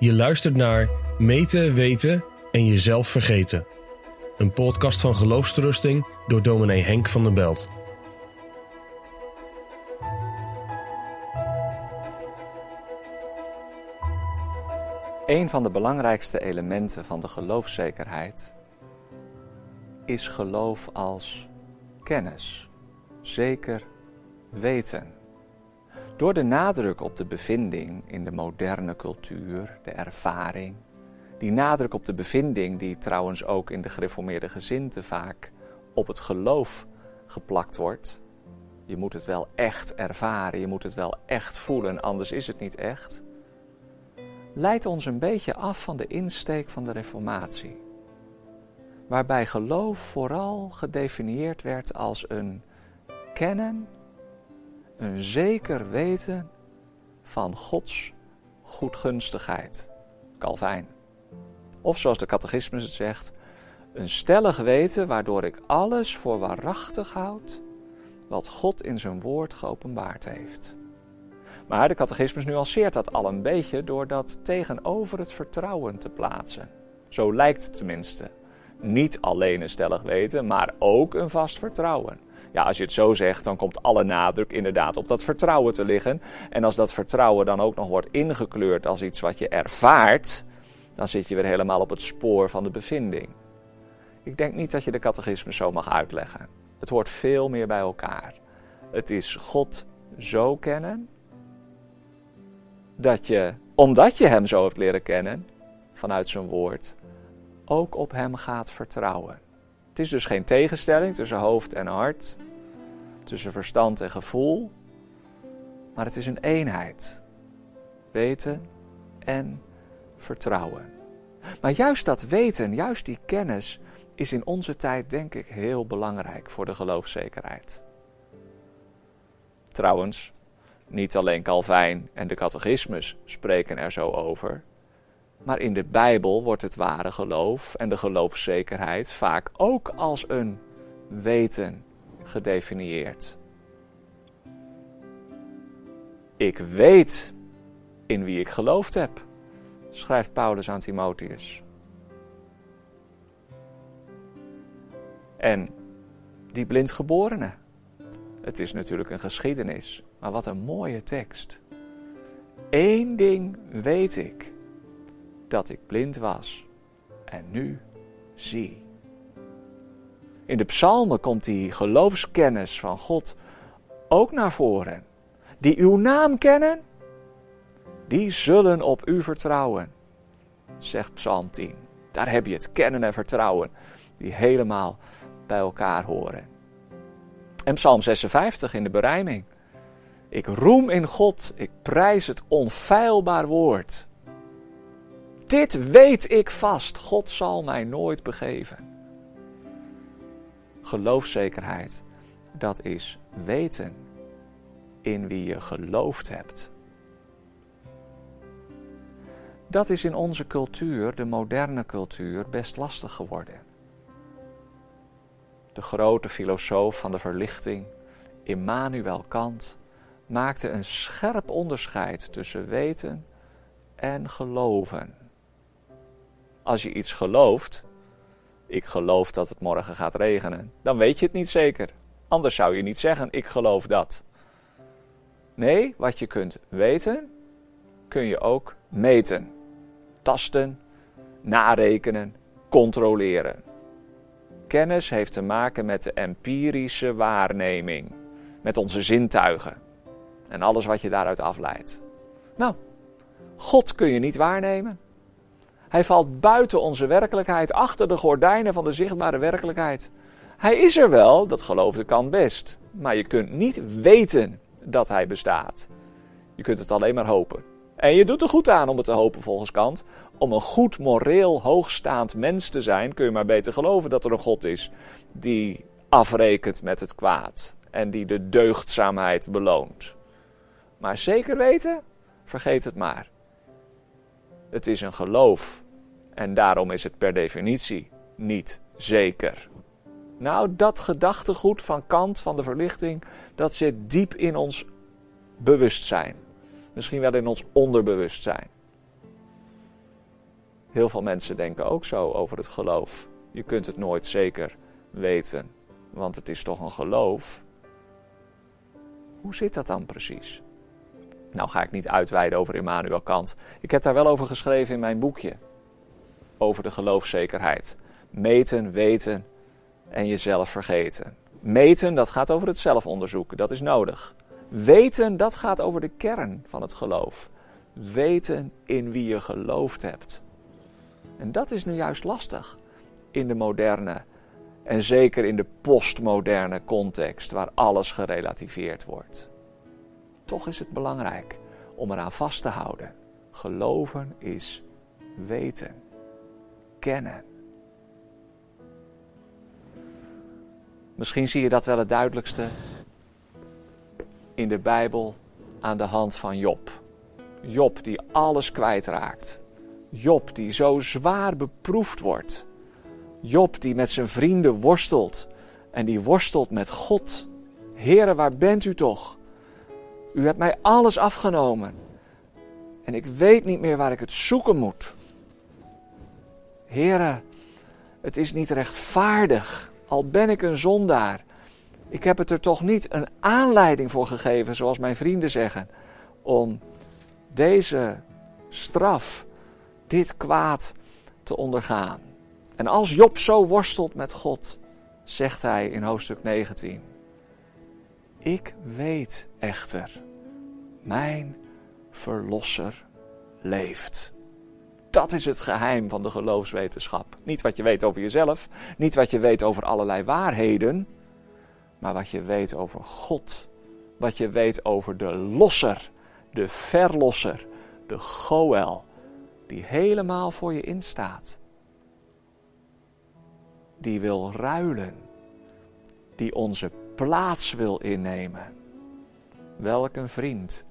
Je luistert naar Meten, Weten en Jezelf Vergeten. Een podcast van geloofsterusting door dominee Henk van der Belt. Een van de belangrijkste elementen van de geloofszekerheid is geloof als kennis, zeker weten. Door de nadruk op de bevinding in de moderne cultuur, de ervaring, die nadruk op de bevinding die trouwens ook in de gereformeerde gezinten vaak op het geloof geplakt wordt. Je moet het wel echt ervaren, je moet het wel echt voelen, anders is het niet echt. Leidt ons een beetje af van de insteek van de Reformatie, waarbij geloof vooral gedefinieerd werd als een kennen een zeker weten van Gods goedgunstigheid. Calvijn. Of zoals de catechismus het zegt, een stellig weten waardoor ik alles voor waarachtig houd wat God in zijn woord geopenbaard heeft. Maar de catechismus nuanceert dat al een beetje door dat tegenover het vertrouwen te plaatsen. Zo lijkt het tenminste. Niet alleen een stellig weten, maar ook een vast vertrouwen. Ja, als je het zo zegt, dan komt alle nadruk inderdaad op dat vertrouwen te liggen. En als dat vertrouwen dan ook nog wordt ingekleurd als iets wat je ervaart, dan zit je weer helemaal op het spoor van de bevinding. Ik denk niet dat je de catechismus zo mag uitleggen. Het hoort veel meer bij elkaar. Het is God zo kennen dat je, omdat je Hem zo hebt leren kennen, vanuit zijn woord, ook op Hem gaat vertrouwen. Het is dus geen tegenstelling tussen hoofd en hart, tussen verstand en gevoel, maar het is een eenheid. Weten en vertrouwen. Maar juist dat weten, juist die kennis, is in onze tijd denk ik heel belangrijk voor de geloofszekerheid. Trouwens, niet alleen Calvijn en de catechismus spreken er zo over, maar in de Bijbel wordt het ware geloof en de geloofszekerheid vaak ook als een weten gedefinieerd. Ik weet in wie ik geloofd heb, schrijft Paulus aan Timotheus. En die blindgeborene. Het is natuurlijk een geschiedenis, maar wat een mooie tekst. Eén ding weet ik dat ik blind was en nu zie. In de psalmen komt die geloofskennis van God ook naar voren. Die uw naam kennen, die zullen op u vertrouwen, zegt Psalm 10. Daar heb je het kennen en vertrouwen, die helemaal bij elkaar horen. En Psalm 56 in de berijming. Ik roem in God, ik prijs het onfeilbaar woord. Dit weet ik vast, God zal mij nooit begeven. Geloofszekerheid, dat is weten in wie je geloofd hebt. Dat is in onze cultuur, de moderne cultuur, best lastig geworden. De grote filosoof van de verlichting, Immanuel Kant, maakte een scherp onderscheid tussen weten en geloven als je iets gelooft, ik geloof dat het morgen gaat regenen, dan weet je het niet zeker. Anders zou je niet zeggen, ik geloof dat. Nee, wat je kunt weten, kun je ook meten. Tasten, narekenen, controleren. Kennis heeft te maken met de empirische waarneming, met onze zintuigen en alles wat je daaruit afleidt. Nou, God kun je niet waarnemen. Hij valt buiten onze werkelijkheid, achter de gordijnen van de zichtbare werkelijkheid. Hij is er wel, dat geloofde kan best. Maar je kunt niet weten dat hij bestaat. Je kunt het alleen maar hopen. En je doet er goed aan om het te hopen volgens Kant. Om een goed, moreel, hoogstaand mens te zijn, kun je maar beter geloven dat er een God is die afrekent met het kwaad en die de deugdzaamheid beloont. Maar zeker weten? Vergeet het maar. Het is een geloof. En daarom is het per definitie niet zeker. Nou, dat gedachtegoed van Kant, van de verlichting, dat zit diep in ons bewustzijn. Misschien wel in ons onderbewustzijn. Heel veel mensen denken ook zo over het geloof. Je kunt het nooit zeker weten, want het is toch een geloof. Hoe zit dat dan precies? Nou ga ik niet uitweiden over Immanuel Kant. Ik heb daar wel over geschreven in mijn boekje. Over de geloofszekerheid. Meten, weten en jezelf vergeten. Meten, dat gaat over het zelfonderzoeken. Dat is nodig. Weten, dat gaat over de kern van het geloof. Weten in wie je geloofd hebt. En dat is nu juist lastig in de moderne en zeker in de postmoderne context waar alles gerelativeerd wordt. Toch is het belangrijk om eraan vast te houden. Geloven is weten, kennen. Misschien zie je dat wel het duidelijkste in de Bijbel aan de hand van Job. Job die alles kwijtraakt. Job die zo zwaar beproefd wordt. Job die met zijn vrienden worstelt en die worstelt met God. Heere, waar bent u toch? U hebt mij alles afgenomen en ik weet niet meer waar ik het zoeken moet. Heere, het is niet rechtvaardig, al ben ik een zondaar. Ik heb het er toch niet een aanleiding voor gegeven, zoals mijn vrienden zeggen, om deze straf, dit kwaad te ondergaan. En als Job zo worstelt met God, zegt hij in hoofdstuk 19: Ik weet echter, mijn verlosser leeft. Dat is het geheim van de geloofswetenschap. Niet wat je weet over jezelf, niet wat je weet over allerlei waarheden, maar wat je weet over God. Wat je weet over de losser, de verlosser, de Goel, die helemaal voor je instaat. Die wil ruilen, die onze plaats wil innemen. Welk een vriend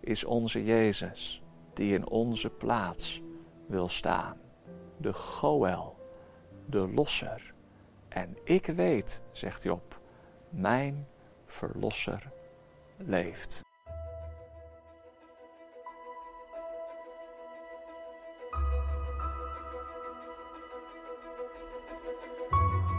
is onze Jezus, die in onze plaats wil staan. De Goel, de losser. En ik weet, zegt Job, mijn verlosser leeft.